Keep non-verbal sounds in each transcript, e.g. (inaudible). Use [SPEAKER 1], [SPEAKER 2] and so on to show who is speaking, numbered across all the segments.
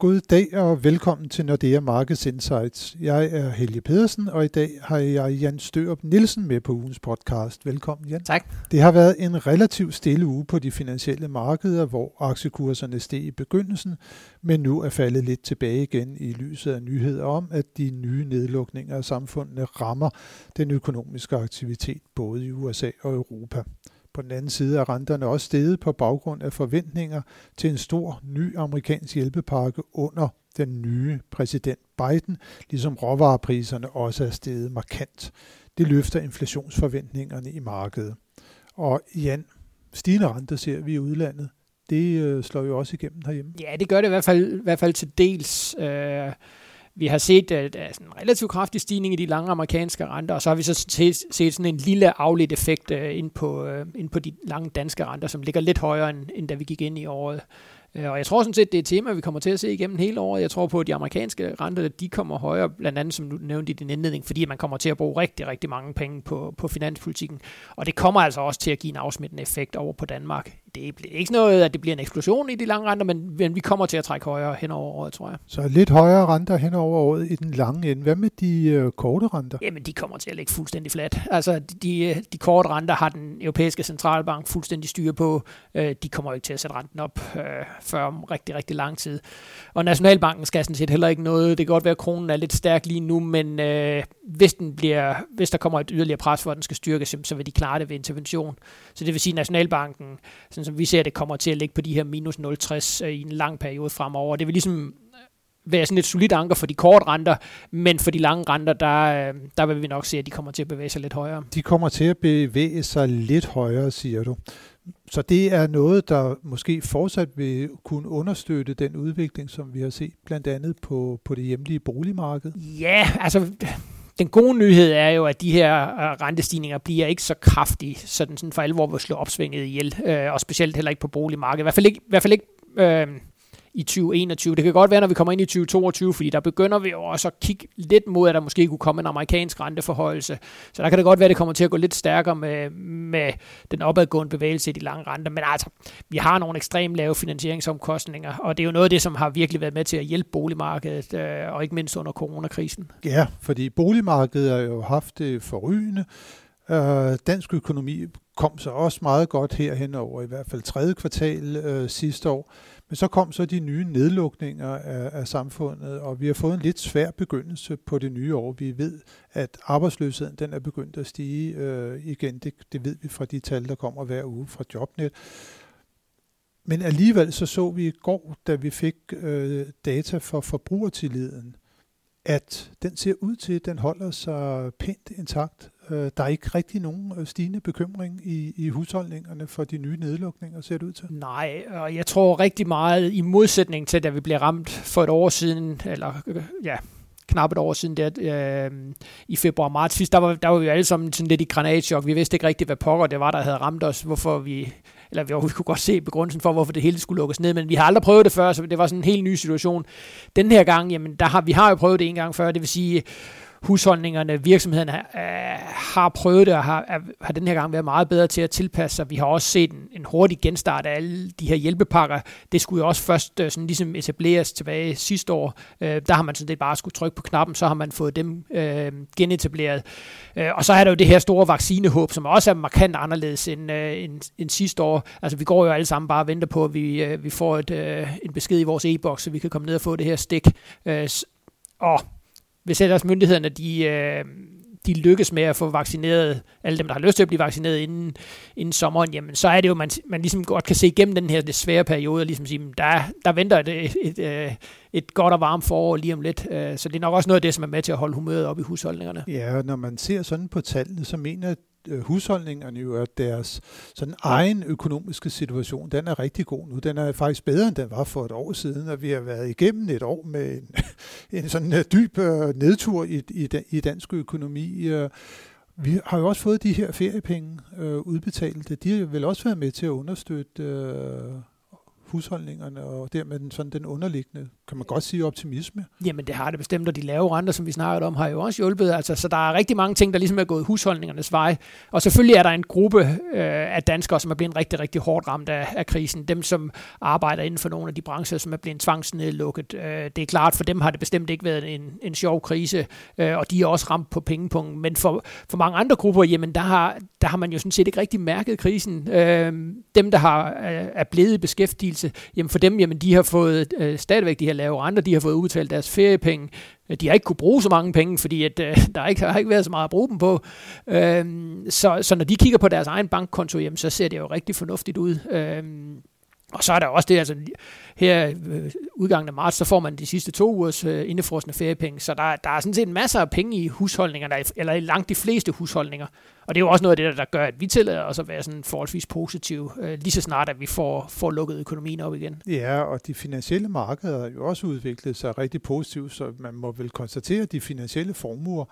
[SPEAKER 1] God dag og velkommen til Nordea Markets Insights. Jeg er Helge Pedersen, og i dag har jeg Jan Størup Nielsen med på ugens podcast. Velkommen, Jan.
[SPEAKER 2] Tak.
[SPEAKER 1] Det har været en relativt stille uge på de finansielle markeder, hvor aktiekurserne steg i begyndelsen, men nu er faldet lidt tilbage igen i lyset af nyheder om, at de nye nedlukninger af samfundene rammer den økonomiske aktivitet både i USA og Europa. På den anden side er renterne også steget på baggrund af forventninger til en stor ny amerikansk hjælpepakke under den nye præsident Biden, ligesom råvarepriserne også er steget markant. Det løfter inflationsforventningerne i markedet. Og Jan, stigende renter ser vi i udlandet. Det øh, slår jo også igennem herhjemme.
[SPEAKER 2] Ja, det gør det i hvert fald, i hvert fald til dels. Øh vi har set uh, en relativt kraftig stigning i de lange amerikanske renter, og så har vi så set, set sådan en lille afledt effekt uh, ind, på, uh, ind på de lange danske renter, som ligger lidt højere, end, end da vi gik ind i året. Uh, og jeg tror sådan set, det er et tema, vi kommer til at se igennem hele året. Jeg tror på, at de amerikanske renter, de kommer højere, blandt andet som du nævnte i din indledning, fordi man kommer til at bruge rigtig, rigtig mange penge på, på finanspolitikken. Og det kommer altså også til at give en afsmittende effekt over på Danmark det er ikke noget, at det bliver en eksplosion i de lange renter, men, men vi kommer til at trække højere hen over året, tror jeg.
[SPEAKER 1] Så lidt højere renter hen over året i den lange ende. Hvad med de øh, korte renter?
[SPEAKER 2] Jamen, de kommer til at ligge fuldstændig flat. Altså, de, de korte renter har den europæiske centralbank fuldstændig styr på. Øh, de kommer ikke til at sætte renten op øh, før om rigtig, rigtig lang tid. Og Nationalbanken skal sådan set heller ikke noget. Det kan godt være, at kronen er lidt stærk lige nu, men øh, hvis, den bliver, hvis der kommer et yderligere pres for, at den skal styrkes, så vil de klare det ved intervention. Så det vil sige, at Nationalbanken, sådan som vi ser det, kommer til at ligge på de her minus 0,60 øh, i en lang periode fremover. Det vil ligesom være sådan et solidt anker for de korte renter, men for de lange renter, der, øh, der vil vi nok se, at de kommer til at bevæge sig lidt højere.
[SPEAKER 1] De kommer til at bevæge sig lidt højere, siger du. Så det er noget, der måske fortsat vil kunne understøtte den udvikling, som vi har set blandt andet på, på det hjemlige boligmarked?
[SPEAKER 2] Ja, altså den gode nyhed er jo, at de her øh, rentestigninger bliver ikke så kraftige, så den sådan for alvor vil slå opsvinget ihjel, øh, og specielt heller ikke på boligmarkedet. I hvert fald ikke, i hvert fald ikke øh, i 2021. Det kan godt være, når vi kommer ind i 2022, fordi der begynder vi jo også at kigge lidt mod, at der måske kunne komme en amerikansk renteforhøjelse. Så der kan det godt være, at det kommer til at gå lidt stærkere med, med den opadgående bevægelse i de lange renter. Men altså, vi har nogle ekstremt lave finansieringsomkostninger, og det er jo noget af det, som har virkelig været med til at hjælpe boligmarkedet, øh, og ikke mindst under coronakrisen.
[SPEAKER 1] Ja, fordi boligmarkedet har jo haft det forrygende. Øh, dansk økonomi kom så også meget godt herhen over i hvert fald tredje kvartal øh, sidste år. Men så kom så de nye nedlukninger af, af samfundet, og vi har fået en lidt svær begyndelse på det nye år. Vi ved, at arbejdsløsheden den er begyndt at stige øh, igen. Det, det ved vi fra de tal, der kommer hver uge fra Jobnet. Men alligevel så så vi i går, da vi fik øh, data for forbrugertilliden, at den ser ud til, at den holder sig pænt intakt. Øh, der er ikke rigtig nogen øh, stigende bekymring i, i husholdningerne for de nye nedlukninger, ser det ud til?
[SPEAKER 2] Nej, og jeg tror rigtig meget i modsætning til, da vi blev ramt for et år siden, eller øh, ja, knap et år siden, der, øh, i februar-marts sidst, der var, der var vi alle sammen sådan lidt i granatchok. Vi vidste ikke rigtigt, hvad pokker det var, der havde ramt os, hvorfor vi, eller vi, vi kunne godt se begrundelsen for, hvorfor det hele skulle lukkes ned, men vi har aldrig prøvet det før, så det var sådan en helt ny situation. Den her gang, jamen, der har, vi har jo prøvet det en gang før, det vil sige, husholdningerne, virksomhederne har, har prøvet det og har, har den her gang været meget bedre til at tilpasse sig. Vi har også set en, en hurtig genstart af alle de her hjælpepakker. Det skulle jo også først øh, sådan ligesom etableres tilbage sidste år. Øh, der har man sådan det bare skulle trykke på knappen, så har man fået dem øh, genetableret. Øh, og så er der jo det her store vaccinehåb, som også er markant anderledes end, øh, end, end sidste år. Altså vi går jo alle sammen bare og venter på, at vi, øh, vi får et, øh, en besked i vores e-boks, så vi kan komme ned og få det her stik. Øh, og hvis ellers myndighederne de, øh, de lykkes med at få vaccineret alle dem, der har lyst til at blive vaccineret inden, inden sommeren, jamen så er det jo, man, man ligesom godt kan se igennem den her svære periode, og ligesom sige, der, der venter et, et, et, øh, et godt og varmt forår lige om lidt. Øh, så det er nok også noget af det, som er med til at holde humøret op i husholdningerne.
[SPEAKER 1] Ja, når man ser sådan på tallene, så mener jeg, husholdningerne jo, at deres sådan egen økonomiske situation, den er rigtig god nu. Den er faktisk bedre, end den var for et år siden, og vi har været igennem et år med en, (laughs) en sådan uh, dyb uh, nedtur i, i, i dansk økonomi. Vi har jo også fået de her feriepenge uh, udbetalt. De har vel også været med til at understøtte uh, husholdningerne, og dermed den, sådan den underliggende, kan man godt sige, optimisme.
[SPEAKER 2] Jamen det har det bestemt, og de lave renter, som vi snakkede om, har jo også hjulpet. Altså, så der er rigtig mange ting, der ligesom er gået husholdningernes vej. Og selvfølgelig er der en gruppe øh, af danskere, som er blevet rigtig, rigtig hårdt ramt af, af krisen. Dem, som arbejder inden for nogle af de brancher, som er blevet tvangsnedlukket. Øh, det er klart, for dem har det bestemt ikke været en, en sjov krise, øh, og de er også ramt på pengepunkten. Men for, for mange andre grupper, jamen der har, der har man jo sådan set ikke rigtig mærket krisen. Øh, dem, der har, øh, er blevet i beskæftigelse, jamen for dem, jamen de har fået øh, stadigvæk de her lave renter, de har fået udtalt deres feriepenge. Øh, de har ikke kunne bruge så mange penge, fordi at, øh, (laughs) der ikke, har ikke været så meget at bruge dem på. Øh, så, så når de kigger på deres egen bankkonto, jamen, så ser det jo rigtig fornuftigt ud. Øh, og så er der også det, altså her øh, udgangen af marts, så får man de sidste to ugers øh, indefrosne feriepenge, så der, der er sådan set masser af penge i husholdningerne, eller i langt de fleste husholdninger. Og det er jo også noget af det, der gør, at vi tillader os at være sådan forholdsvis positive, øh, lige så snart, at vi får, får lukket økonomien op igen.
[SPEAKER 1] Ja, og de finansielle markeder har jo også udviklet sig rigtig positivt, så man må vel konstatere, at de finansielle formuer,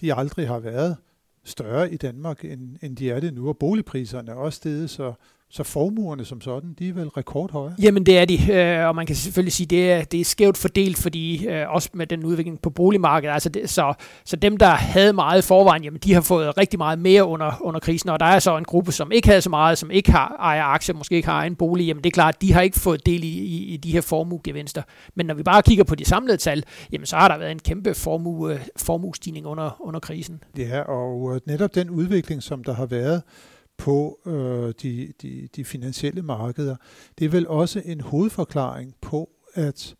[SPEAKER 1] de aldrig har været større i Danmark, end, end de er det nu, og boligpriserne er også steget, så så formuerne som sådan, de er vel rekordhøje?
[SPEAKER 2] Jamen det er de, øh, og man kan selvfølgelig sige, det er, det er skævt fordelt, fordi øh, også med den udvikling på boligmarkedet, altså det, så, så dem, der havde meget forvejen, jamen de har fået rigtig meget mere under, under krisen, og der er så en gruppe, som ikke havde så meget, som ikke har ejer aktier, måske ikke har en bolig, jamen det er klart, de har ikke fået del i, i, i de her formuegevinster. Men når vi bare kigger på de samlede tal, jamen så har der været en kæmpe formue, formuestigning under, under krisen.
[SPEAKER 1] Ja, og netop den udvikling, som der har været, på øh, de, de, de finansielle markeder. Det er vel også en hovedforklaring på, at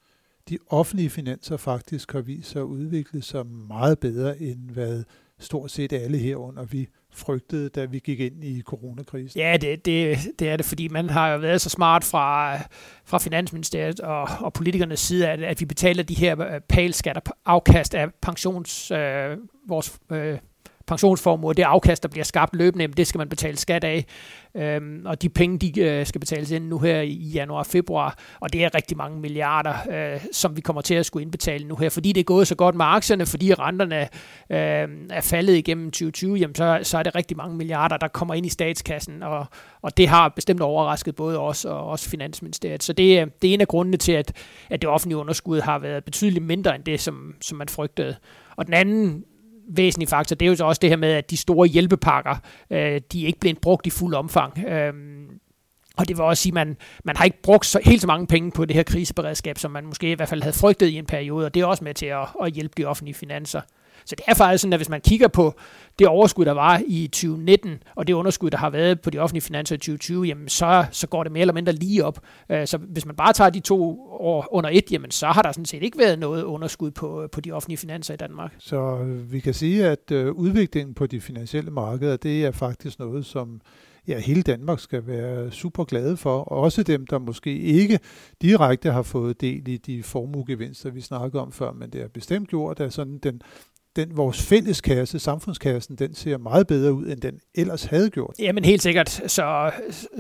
[SPEAKER 1] de offentlige finanser faktisk har vist sig at udvikle sig meget bedre, end hvad stort set alle herunder vi frygtede, da vi gik ind i coronakrisen.
[SPEAKER 2] Ja, det, det, det er det, fordi man har jo været så smart fra, fra Finansministeriet og, og politikernes side, at, at vi betaler de her øh, palskatter afkast af pensions, øh, vores øh, pensionsformue, det afkast, der bliver skabt løbende, det skal man betale skat af. Øhm, og de penge, de øh, skal betales ind nu her i januar og februar, og det er rigtig mange milliarder, øh, som vi kommer til at skulle indbetale nu her, fordi det er gået så godt med aktierne, fordi renterne øh, er faldet igennem 2020, jamen så, så er det rigtig mange milliarder, der kommer ind i statskassen, og, og det har bestemt overrasket både os og også Finansministeriet. Så det, øh, det er en af grundene til, at, at det offentlige underskud har været betydeligt mindre end det, som, som man frygtede. Og den anden væsentlig faktor, det er jo så også det her med, at de store hjælpepakker, øh, de er ikke blevet brugt i fuld omfang. Øh, og det vil også sige, at man, man har ikke brugt så, helt så mange penge på det her kriseberedskab, som man måske i hvert fald havde frygtet i en periode, og det er også med til at, at hjælpe de offentlige finanser. Så det er faktisk sådan, at hvis man kigger på det overskud, der var i 2019, og det underskud, der har været på de offentlige finanser i 2020, jamen så, så går det mere eller mindre lige op. Øh, så hvis man bare tager de to år under et, jamen så har der sådan set ikke været noget underskud på, på de offentlige finanser i Danmark.
[SPEAKER 1] Så øh, vi kan sige, at øh, udviklingen på de finansielle markeder, det er faktisk noget, som ja, hele Danmark skal være super glade for. Også dem, der måske ikke direkte har fået del i de formuegevinster, vi snakkede om før, men det er bestemt gjort af sådan den den vores fælles kasse, samfundskassen, den ser meget bedre ud, end den ellers havde gjort.
[SPEAKER 2] Jamen helt sikkert. Så,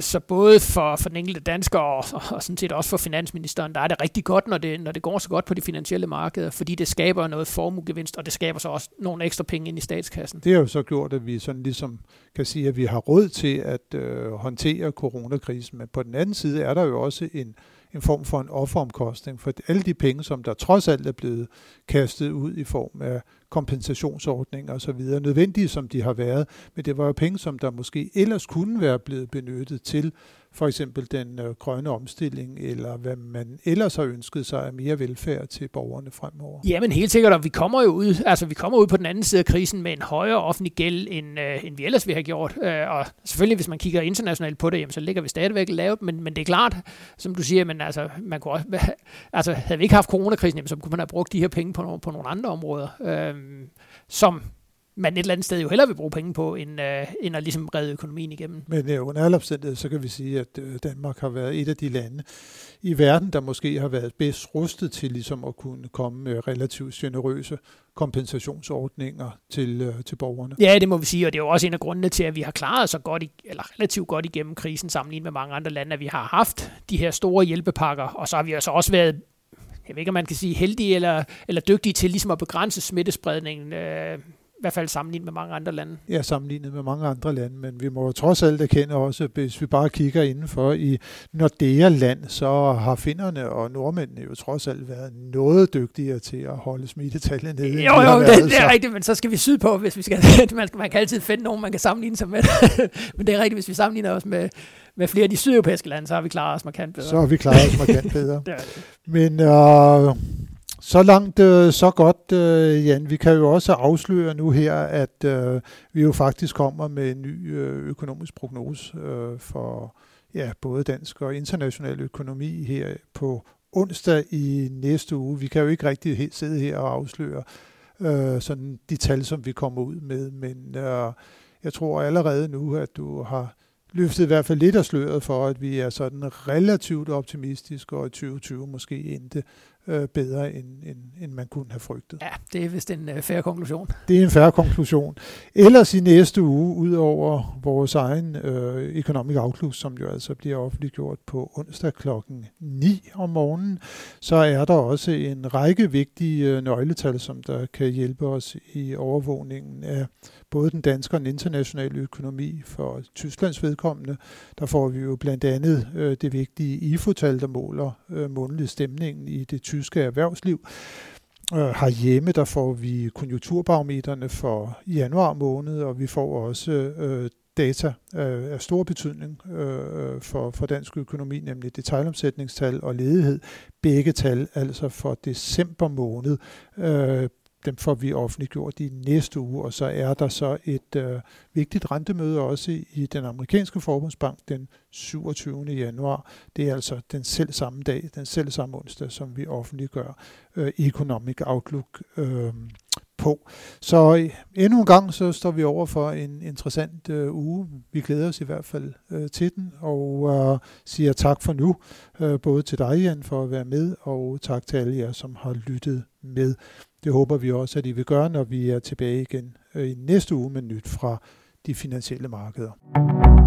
[SPEAKER 2] så både for, for den enkelte dansker og, og sådan set også for finansministeren, der er det rigtig godt, når det, når det går så godt på de finansielle markeder, fordi det skaber noget formuegevinst, og det skaber så også nogle ekstra penge ind i statskassen.
[SPEAKER 1] Det har jo så gjort, at vi sådan ligesom kan sige, at vi har råd til at øh, håndtere coronakrisen, men på den anden side er der jo også en en form for en offeromkostning for alle de penge, som der trods alt er blevet kastet ud i form af kompensationsordninger osv., nødvendige som de har været, men det var jo penge, som der måske ellers kunne være blevet benyttet til for eksempel den øh, grønne omstilling, eller hvad man ellers har ønsket sig af mere velfærd til borgerne fremover.
[SPEAKER 2] Jamen helt sikkert, og vi kommer jo ud, altså vi kommer ud på den anden side af krisen med en højere offentlig gæld, end, øh, end vi ellers ville have gjort. Øh, og selvfølgelig, hvis man kigger internationalt på det, jamen, så ligger vi stadigvæk lavt, men, men det er klart, som du siger, men altså, man kunne også, (laughs) altså havde vi ikke haft coronakrisen, jamen, så kunne man have brugt de her penge på, på nogle andre områder, øh, som man et eller andet sted jo hellere vil bruge penge på, end, øh, end at ligesom redde økonomien igennem.
[SPEAKER 1] Men øh, under alle omstændigheder, så kan vi sige, at øh, Danmark har været et af de lande i verden, der måske har været bedst rustet til ligesom at kunne komme med relativt generøse kompensationsordninger til, øh, til borgerne.
[SPEAKER 2] Ja, det må vi sige, og det er jo også en af grundene til, at vi har klaret så godt, eller relativt godt igennem krisen sammenlignet med mange andre lande, at vi har haft de her store hjælpepakker, og så har vi altså også været jeg ved ikke, om man kan sige heldige eller, eller dygtige til ligesom at begrænse smittespredningen. Øh, hvert fald sammenlignet med mange andre lande.
[SPEAKER 1] Ja, sammenlignet med mange andre lande, men vi må jo trods alt erkende også, hvis vi bare kigger indenfor i Nordea-land, så har finnerne og nordmændene jo trods alt været noget dygtigere til at holde smittetallet nede.
[SPEAKER 2] Jo, jo, det, det er rigtigt, men så skal vi sydpå, hvis vi skal, (laughs) man, skal, man kan altid finde nogen, man kan sammenligne sig med. (laughs) men det er rigtigt, hvis vi sammenligner os med, med flere af de sydeuropæiske lande, så har vi klaret os markant bedre.
[SPEAKER 1] Så har vi klaret os markant bedre. (laughs) det det. Men øh, så langt, øh, så godt, øh, Jan. Vi kan jo også afsløre nu her, at øh, vi jo faktisk kommer med en ny øh, økonomisk prognose øh, for ja, både dansk og international økonomi her på onsdag i næste uge. Vi kan jo ikke rigtig helt sidde her og afsløre øh, sådan de tal, som vi kommer ud med, men øh, jeg tror allerede nu, at du har løftet i hvert fald lidt af sløret for, at vi er sådan relativt optimistiske, og i 2020 måske endte øh, bedre, end, end, end man kunne have frygtet.
[SPEAKER 2] Ja, det er vist en øh, færre konklusion.
[SPEAKER 1] Det er en færre konklusion. Ellers i næste uge, ud over vores egen øh, Economic Outlook, som jo altså bliver offentliggjort på onsdag klokken 9 om morgenen, så er der også en række vigtige øh, nøgletal, som der kan hjælpe os i overvågningen af både den danske og den internationale økonomi for Tysklands vedkommende. Der får vi jo blandt andet øh, det vigtige IFO-tal, der måler øh, månedlig stemningen i det tyske erhvervsliv. Øh, herhjemme der får vi konjunkturbarometerne for januar måned, og vi får også øh, data øh, af stor betydning øh, for, for dansk økonomi, nemlig detaljomsætningstal og ledighed. Begge tal altså for december måned øh, dem får vi offentliggjort i næste uge, og så er der så et øh, vigtigt rentemøde også i den amerikanske forbundsbank den 27. januar. Det er altså den selv samme dag, den selv samme onsdag, som vi offentliggør øh, Economic Outlook øh, på. Så øh, endnu en gang så står vi over for en interessant øh, uge. Vi glæder os i hvert fald øh, til den, og øh, siger tak for nu, øh, både til dig, Jan, for at være med, og tak til alle jer, som har lyttet med. Det håber vi også, at I vil gøre, når vi er tilbage igen øh, i næste uge med nyt fra de finansielle markeder.